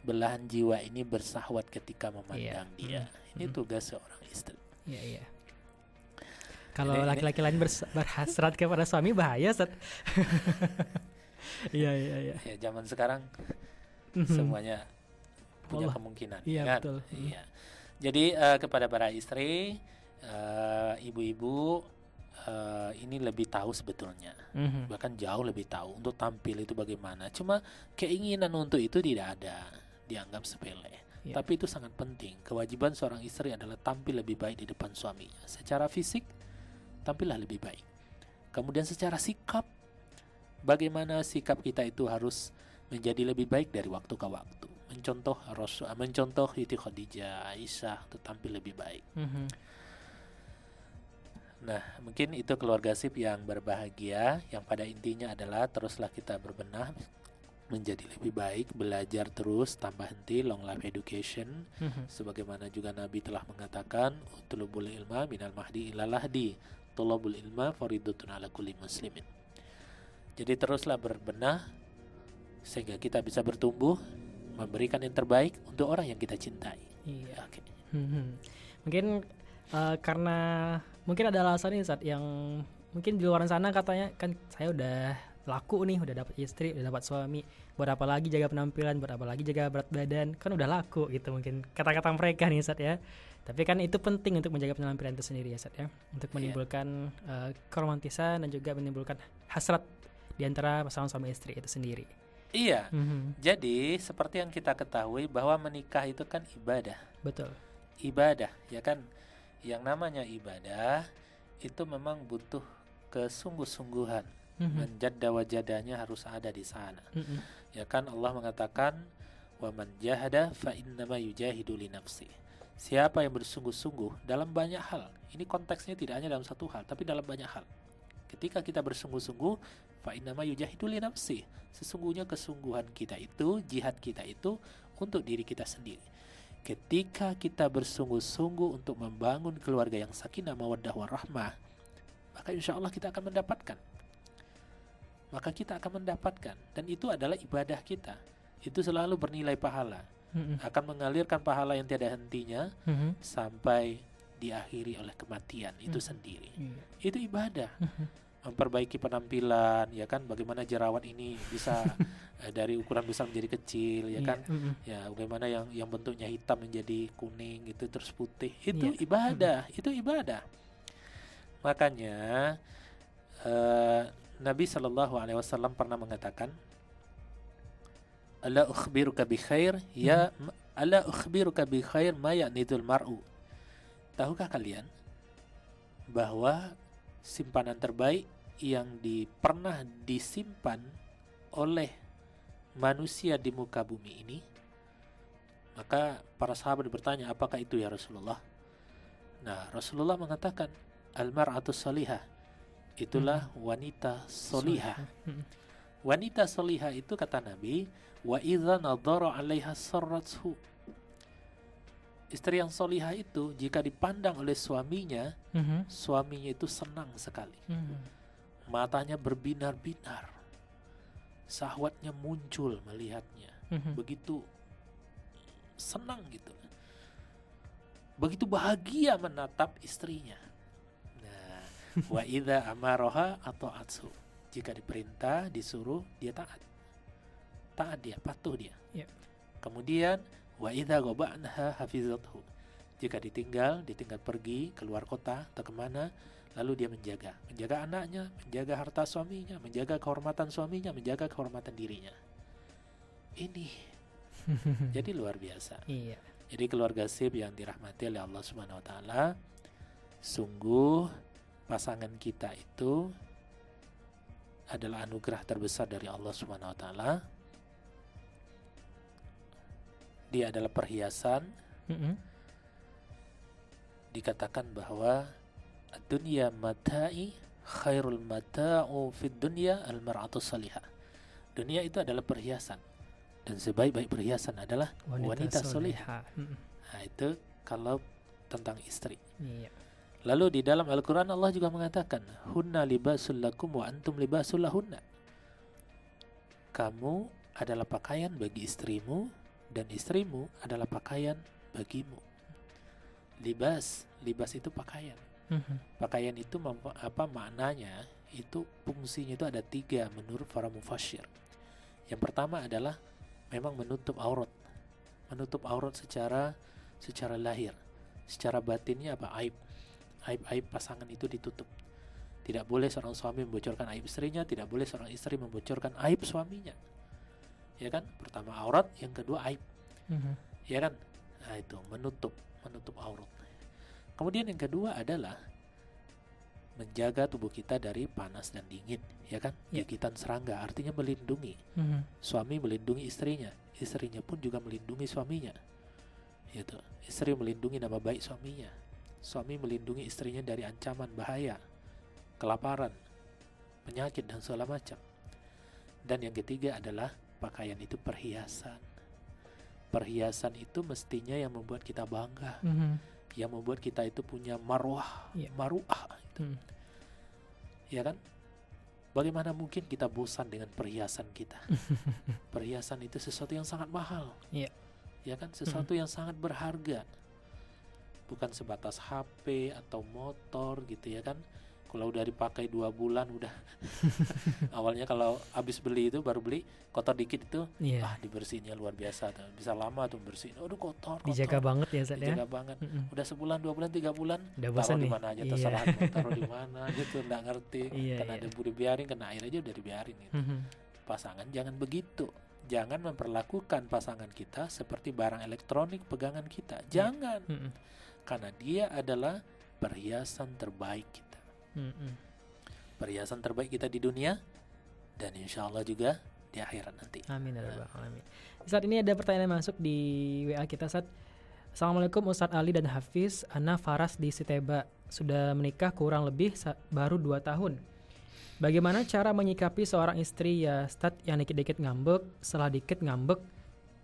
belahan jiwa ini bersahwat ketika memandang Iya. dia. Ini tugas seorang istri. Iya, iya. Kalau laki-laki lain bers- berhasrat kepada suami bahaya. Iya, iya, iya. Ya zaman sekarang Mhm. semuanya punya Allah. kemungkinan. Iya, kan? betul. Mm. Iya. Jadi eh, kepada para istri, eh, ibu-ibu eh, ini lebih tahu sebetulnya. Mhm. Bahkan jauh lebih tahu untuk tampil itu bagaimana. Cuma keinginan untuk itu tidak ada. dianggap sepele. Iya. Tapi itu sangat penting. Kewajiban seorang istri adalah tampil lebih baik di depan suaminya. Secara fisik, tampillah lebih baik. Kemudian secara sikap, bagaimana sikap kita itu harus menjadi lebih baik dari waktu ke waktu. Mencontoh Rasul, mencontoh Siti Khadijah, Aisyah, itu tampil lebih baik. Mhm. Nah, mungkin itu keluarga sip yang berbahagia, yang pada intinya adalah teruslah kita berbenah menjadi lebih baik, belajar terus tanpa henti, long life education. Mhm. Sebagaimana juga Nabi telah mengatakan, "Tulubul ilma minal mahdi ilal lahdi, tulubul ilma faridatun ala kulli muslimin." Jadi teruslah berbenah sehingga kita bisa bertumbuh, memberikan yang terbaik untuk orang yang kita cintai. Iya. Oke. Mhm. Mungkin eh, karena mungkin ada alasan nih saat yang mungkin di luar sana katanya kan saya udah laku nih, udah dapat istri, udah dapat suami, buat apa lagi jaga penampilan, buat apa lagi jaga berat badan, kan udah laku gitu mungkin kata-kata mereka nih saat ya. Tapi kan itu penting untuk menjaga penampilan itu sendiri ya saat ya, untuk Iya. menimbulkan eh, keromantisan dan juga menimbulkan hasrat di antara pasangan suami istri itu sendiri. Iya. Mhm. Jadi seperti yang kita ketahui bahwa menikah itu kan ibadah. Betul. ibadah ya kan yang namanya ibadah itu memang butuh kesungguh-sungguhan Mhm. menjada wajadanya harus ada di sana Mhm. ya kan Allah mengatakan wa man jahada fa innama yujahidu li nafsi siapa yang bersungguh-sungguh dalam banyak hal ini konteksnya tidak hanya dalam satu hal tapi dalam banyak hal ketika kita bersungguh-sungguh fa innama yujahidu li nafsi. Sesungguhnya kesungguhan kita itu jihad kita itu untuk diri kita sendiri. Ketika kita bersungguh-sungguh untuk membangun keluarga yang sakinah mawaddah warahmah maka insya Allah kita akan mendapatkan. Maka kita akan mendapatkan. Dan itu adalah ibadah kita. Itu selalu bernilai pahala. Akan mengalirkan pahala yang tiada hentinya Mhm. sampai diakhiri oleh kematian. Itu Mhm. sendiri. Iya. itu ibadah. Mhm. Memperbaiki penampilan ya kan bagaimana jerawat ini bisa eh, dari ukuran besar menjadi kecil ya Iya. kan Mhm. ya bagaimana yang yang bentuknya hitam menjadi kuning itu terus putih itu Iya. ibadah itu ibadah makanya eh, Nabi Shallallahu Alaihi Wasallam pernah mengatakan Allah ukhbiruka bi khair ya Allah ukhbiruka bi khair ma ya'nidul mar'u tahukah kalian bahwa simpanan terbaik yang di, pernah disimpan oleh manusia di muka bumi ini maka para sahabat bertanya apakah itu ya Rasulullah? Nah Rasulullah mengatakan almar'atu salihah. Itulah wanita solihah Mhm. wanita solihah itu kata Nabi wa idza nadhara 'alaiha sarrathu istri yang solihah itu jika dipandang oleh suaminya Mhm. suaminya itu senang sekali Mhm. matanya berbinar-binar sahwatnya muncul melihatnya Mhm. begitu senang gitu begitu bahagia menatap istrinya nah wa idza amaroha atau atsu jika diperintah disuruh dia taat taat dia patuh dia Ya. kemudian wa idza ghaba'naha hafizathu. Jika ditinggal ditinggal pergi keluar kota atau ke mana lalu dia menjaga. Menjaga anaknya menjaga harta suaminya menjaga kehormatan suaminya menjaga kehormatan dirinya. Ini. Jadi luar biasa. Iya. jadi keluarga sip yang dirahmati oleh Allah Subhanahu wa taala sungguh pasangan kita itu adalah anugerah terbesar dari Allah Subhanahu wa taala. Dia adalah perhiasan Mhm. dikatakan bahwa dunia matai khairul mata'u fid dunya al mar'atu salihah. Dunia itu adalah perhiasan dan sebaik-baik perhiasan adalah wanita, solihah. Mhm. Nah, itu kalau tentang istri. Iya. Lalu di dalam Al-Quran Allah juga mengatakan Hunna libasul lakum wa antum libasul lahunna Kamu adalah pakaian bagi istrimu Dan istrimu adalah pakaian bagimu Libas, libas itu pakaian Mhm. Pakaian itu mem- apa maknanya Itu fungsinya itu ada tiga menurut para mufasyir Yang pertama adalah Memang menutup aurat Menutup aurat secara secara lahir Secara batinnya apa? Aib aib-aib pasangan itu ditutup. Tidak boleh seorang suami membocorkan aib istrinya, tidak boleh seorang istri membocorkan aib suaminya. Ya kan? Pertama aurat, yang kedua aib. Mhm. ya kan? Nah, itu menutup menutup aurat. Kemudian yang kedua adalah menjaga tubuh kita dari panas dan dingin, ya kan? Ya. Gigitan serangga artinya melindungi. Mhm. Suami melindungi istrinya, istrinya pun juga melindungi suaminya. Gitu. Istri melindungi nama baik suaminya. Suami melindungi istrinya dari ancaman bahaya, kelaparan, penyakit dan segala macam. Dan yang ketiga adalah pakaian itu perhiasan. Perhiasan itu mestinya yang membuat kita bangga, Mhm. yang membuat kita itu punya marwah, Iya. maruah, Mhm. ya kan? Bagaimana mungkin kita bosan dengan perhiasan kita? perhiasan itu sesuatu yang sangat mahal. Iya. Ya kan? Sesuatu yang sangat berharga. Bukan sebatas HP atau motor gitu ya kan? Kalau udah dipakai dua bulan udah awalnya kalau habis beli itu baru beli kotor dikit itu Iya. ah dibersihinnya luar biasa tuh. bisa lama tuh bersihin aduh kotor, kotor Dijaga banget ya, Ustaz ya. dijaga banget Mhm. udah sebulan dua bulan tiga bulan Udah taruh di mana aja Iya. terserah mau taruh di mana gitu nggak ngerti Iya, kena iya. debu dibiarin kena air aja udah dibiarin gitu. Mhm. pasangan jangan begitu jangan memperlakukan pasangan kita seperti barang elektronik pegangan kita jangan Mhm. karena dia adalah perhiasan terbaik kita Mhm. perhiasan terbaik kita di dunia dan insya Allah juga di akhirat nanti. Amin ya rabbal alamin. Saat ini ada pertanyaan yang masuk di WA kita saat Assalamualaikum Ustadz Ali dan Hafiz. Ana Faras di Siteba. Sudah menikah kurang lebih baru 2 tahun. Bagaimana cara menyikapi seorang istri? Ya Ustadz yang dikit-dikit ngambek Setelah dikit ngambek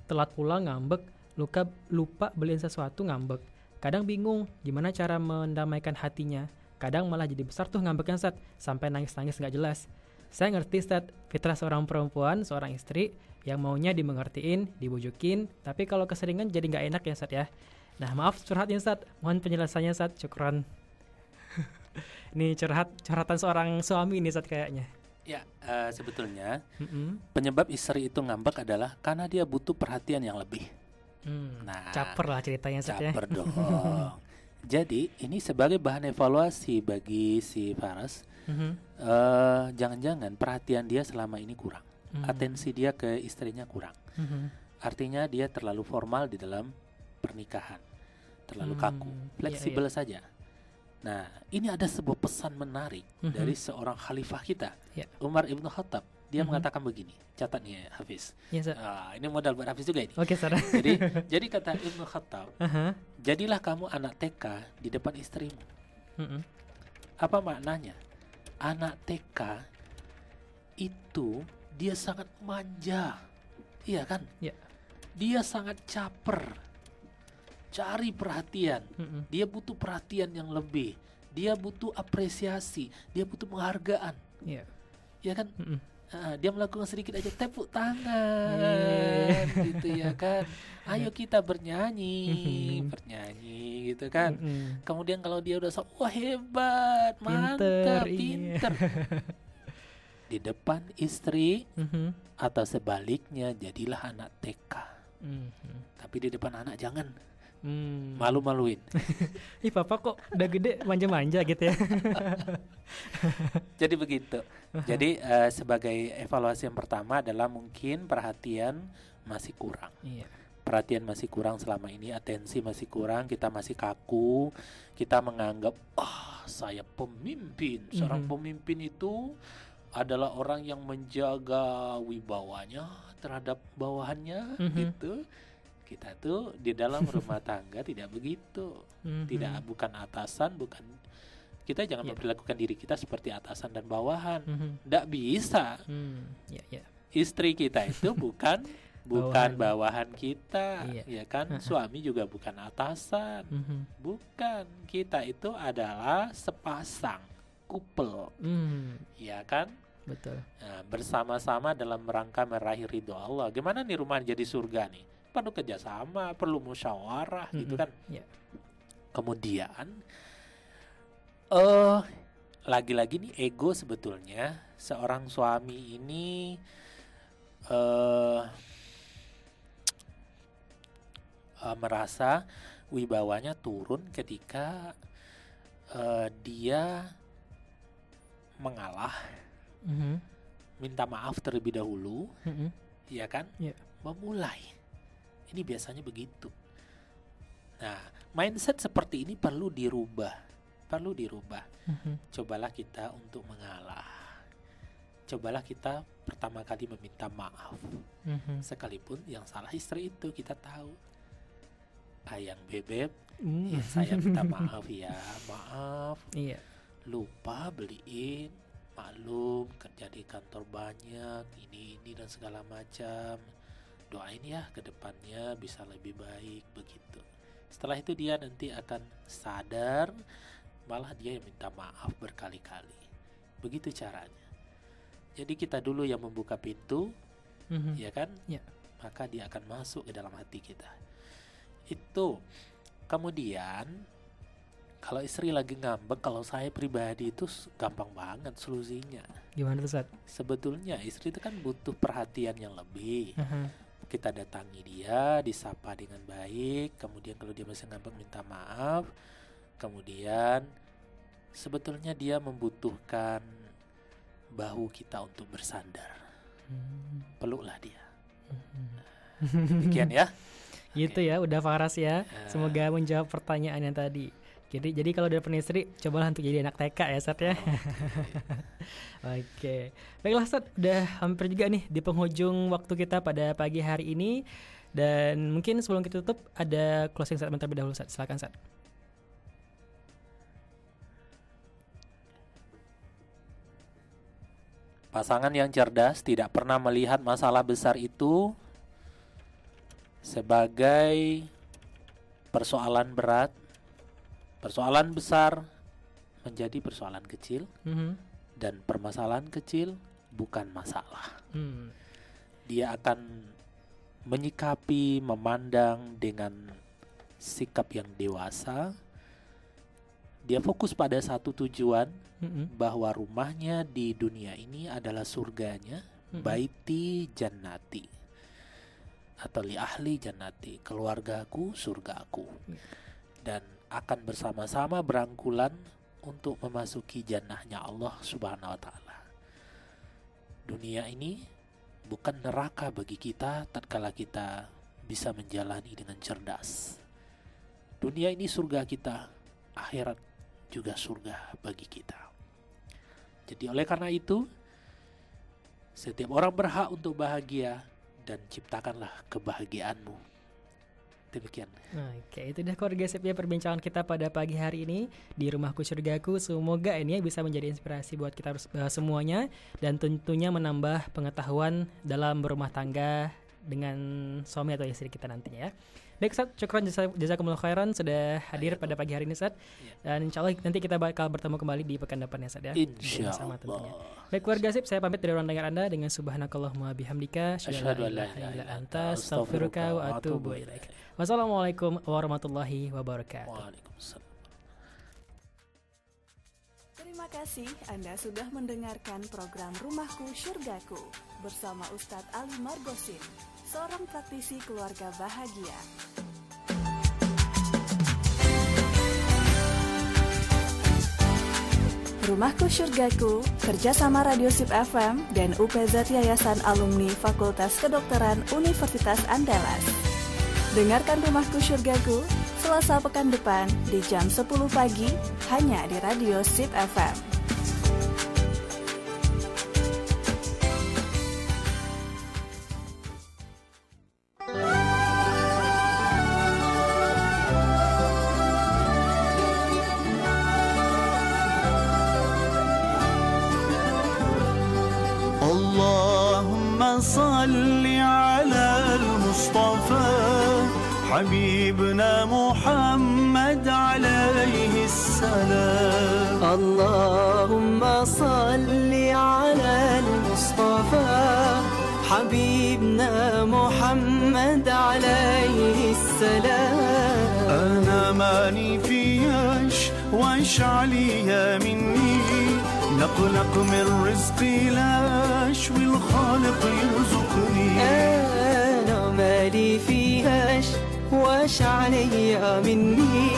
Telat pulang ngambek luka, Lupa beliin sesuatu ngambek. Kadang bingung gimana cara mendamaikan hatinya Kadang malah jadi besar tuh ngambeknya Ustadz Sampai nangis-nangis nggak jelas saya ngerti Ustadz, fitrah seorang perempuan, seorang istri yang maunya dimengertiin, dibujukin, tapi kalau keseringan jadi nggak enak ya Ustadz ya. Nah maaf curhatnya Ustadz, mohon penjelasannya Ustadz, syukron. ini curhat, curhatan seorang suami ini Ustadz kayaknya. ya eh, sebetulnya Mm-mm. penyebab istri itu ngambek adalah karena dia butuh perhatian yang lebih Hmm, Nah, caper lah ceritanya Ustadz ya. Caper dong. Jadi ini sebagai bahan evaluasi bagi si Faras. Mhm. eh, Jangan-jangan perhatian dia selama ini kurang. Hmm. Atensi dia ke istrinya kurang. Mhm. Artinya dia terlalu formal di dalam pernikahan, terlalu Hmm, kaku, iya, fleksibel saja. Nah, ini ada sebuah pesan menarik Mhm. dari seorang khalifah kita, Iya. Umar ibnu Khattab. Dia Mhm. mengatakan begini, catat nih ya, Hafiz. Ya, Ustadz. Ah, ini modal buat Hafiz juga ini. Oke, Ustadz. Jadi, jadi kata Ibnu Khattab, Aha. Jadilah kamu anak TK di depan istrimu. Mm-mm. Apa maknanya? Anak TK itu dia sangat manja. Iya kan? Iya. Dia sangat caper. Cari perhatian. Mm-mm. Dia butuh perhatian yang lebih. Dia butuh apresiasi. Dia butuh penghargaan. Iya. Ya kan? Mm-mm. Dia melakukan sedikit aja tepuk tangan Yeay. gitu ya kan. Ayo kita bernyanyi, bernyanyi gitu kan. Kemudian kalau dia udah so, wah hebat, mantap, iya. pinter. Di depan istri Mhm. atau sebaliknya jadilah anak TK. Mhm. Tapi di depan anak jangan Hmm. malu-maluin. Ih papa kok udah gede manja-manja gitu ya. Jadi begitu. Jadi eh, sebagai evaluasi yang pertama adalah mungkin perhatian masih kurang. Iya. Perhatian masih kurang selama ini, atensi masih kurang, kita masih kaku, kita menganggap ah saya pemimpin. Seorang Mhm. pemimpin itu adalah orang yang menjaga wibawanya terhadap bawahannya Mhm. gitu. Kita tuh di dalam rumah tangga tidak begitu. Mhm. Tidak bukan atasan, bukan kita jangan Iya. memperlakukan diri kita seperti atasan dan bawahan. Mhm. Tidak bisa. Hmm. Ya ya. Istri kita itu bukan bukan bawahan kita, Iya. ya kan? Suami juga bukan atasan, Mhm. bukan. Kita itu adalah sepasang couple, Hmm. ya kan? Betul. Nah, bersama-sama dalam rangka meraih ridho Allah. Gimana nih rumah jadi surga nih? Perlu kerjasama, perlu musyawarah, gitu Mhm. kan? Ya. Kemudian, eh lagi-lagi nih ego sebetulnya seorang suami ini eh eh, merasa wibawanya turun ketika eh, dia mengalah, Mhm. minta maaf terlebih dahulu, Mhm. ya kan? Iya. Memulai, Ini biasanya begitu. Nah, mindset seperti ini perlu dirubah, perlu dirubah. Mhm. Cobalah kita untuk mengalah. Cobalah kita pertama kali meminta maaf, Mhm. sekalipun yang salah istri itu kita tahu. Ayang bebek, Hmm. ya saya minta maaf ya, maaf Iya. lupa beliin maklum kerja di kantor banyak ini ini dan segala macam doain ya ke depannya bisa lebih baik begitu setelah itu dia nanti akan sadar malah dia yang minta maaf berkali-kali begitu caranya jadi kita dulu yang membuka pintu Mhm. ya kan Ya. maka dia akan masuk ke dalam hati kita itu kemudian kalau istri lagi ngambek kalau saya pribadi itu gampang banget solusinya Gimana tuh, Sat? sebetulnya istri itu kan butuh perhatian yang lebih Mhm. Kita datangi dia disapa dengan baik kemudian kalau dia masih ngambek minta maaf kemudian sebetulnya dia membutuhkan bahu kita untuk bersandar Hmm. peluklah dia Mhm. demikian ya Gitu ya, udah Faras ya. Ya. Semoga menjawab pertanyaan yang tadi. Jadi jadi kalau udah punya istri, cobalah untuk jadi anak TK ya, Sat ya. Oke. Baiklah, Sat, udah hampir juga nih di penghujung waktu kita pada pagi hari ini. Dan mungkin sebelum kita tutup ada closing statement terlebih dahulu, Sat. Silakan, Sat. Pasangan yang cerdas tidak pernah melihat masalah besar itu sebagai persoalan berat, persoalan besar menjadi persoalan kecil, Mhm. dan permasalahan kecil bukan masalah. Hmm. Dia akan menyikapi, memandang dengan sikap yang dewasa. Dia fokus pada satu tujuan, Mhm. bahwa rumahnya di dunia ini adalah surganya Mhm. baiti jannati atau li ahli jannati keluargaku surgaku Ya. dan akan bersama-sama berangkulan untuk memasuki jannahnya Allah subhanahu wa ta'ala. Dunia ini bukan neraka bagi kita tatkala kita bisa menjalani dengan cerdas. Dunia ini surga kita akhirat juga surga bagi kita. Jadi oleh karena itu setiap orang berhak untuk bahagia dan ciptakanlah kebahagiaanmu. Demikian. Oke, itu dah keluarga ya perbincangan kita pada pagi hari ini di Rumahku Surgaku. Semoga ini ya bisa menjadi inspirasi buat kita eh, semuanya dan tentunya menambah pengetahuan dalam berumah tangga dengan suami atau istri kita nantinya ya. Baik, Sat, syukron jasa- jazakumullah khairan sudah hadir pada pagi hari ini, Sat. Ya. Dan insya Allah nanti kita bakal bertemu kembali di pekan depan ya, Sat ya. Insya Sama tentunya. Baik keluarga sip, saya pamit dari ruang dengar Anda dengan subhanakallahumma bihamdika Asyhadu an la ilaha ilaha illa illa anta astaghfiruka wa atubu ilaik. Wassalamualaikum warahmatullahi wabarakatuh. Waalaikumsalam. Terima kasih Anda sudah mendengarkan program Rumahku Surgaku bersama Ustadz Ali Margosin, seorang praktisi keluarga bahagia. Rumahku Surgaku, kerjasama Radio Sip FM dan UPZ Yayasan Alumni Fakultas Kedokteran Universitas Andalas. Dengarkan Rumahku Surgaku Selasa pekan depan di jam 10 pagi hanya di Radio Sip FM. حبيبنا محمد عليه السلام. اللهم صل على المصطفى. حبيبنا محمد عليه السلام. أنا ماني فياش واش عليا مني. نقلق من رزقي لاش والخالق يرزقني. أنا مالي فيهاش واش عليا مني.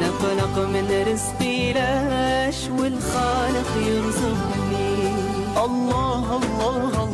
نقلق من رزقي لاش والخالق يرزقني. الله الله الله.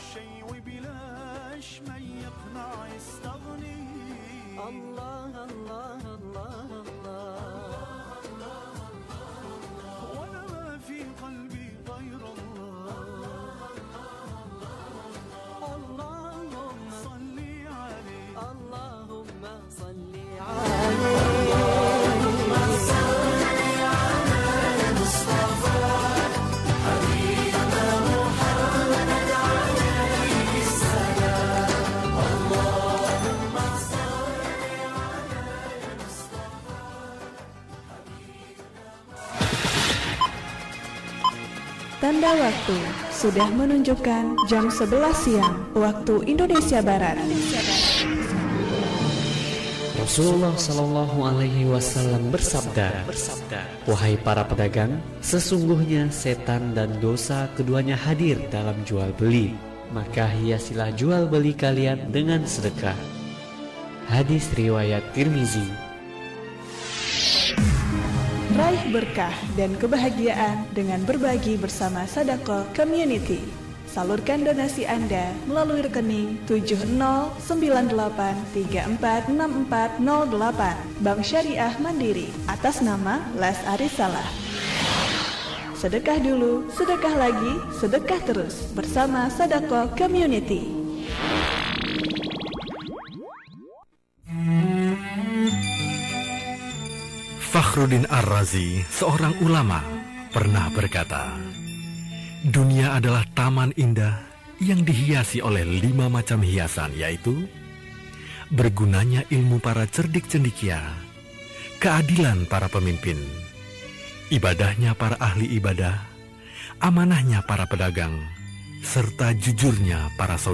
shame. Waktu sudah menunjukkan jam 11 siang waktu Indonesia Barat. Rasulullah Shallallahu Alaihi Wasallam bersabda, Wahai para pedagang, sesungguhnya setan dan dosa keduanya hadir dalam jual beli. Maka hiasilah jual beli kalian dengan sedekah. Hadis riwayat Tirmizi. Raih berkah dan kebahagiaan dengan berbagi bersama Sadako Community. Salurkan donasi Anda melalui rekening 7098346408 Bank Syariah Mandiri atas nama Les Arisalah. Sedekah dulu, sedekah lagi, sedekah terus bersama Sadako Community. Fakhruddin Ar-Razi, seorang ulama, pernah berkata, Dunia adalah taman indah yang dihiasi oleh lima macam hiasan, yaitu bergunanya ilmu para cerdik cendikia, keadilan para pemimpin, ibadahnya para ahli ibadah, amanahnya para pedagang, serta jujurnya para saudara.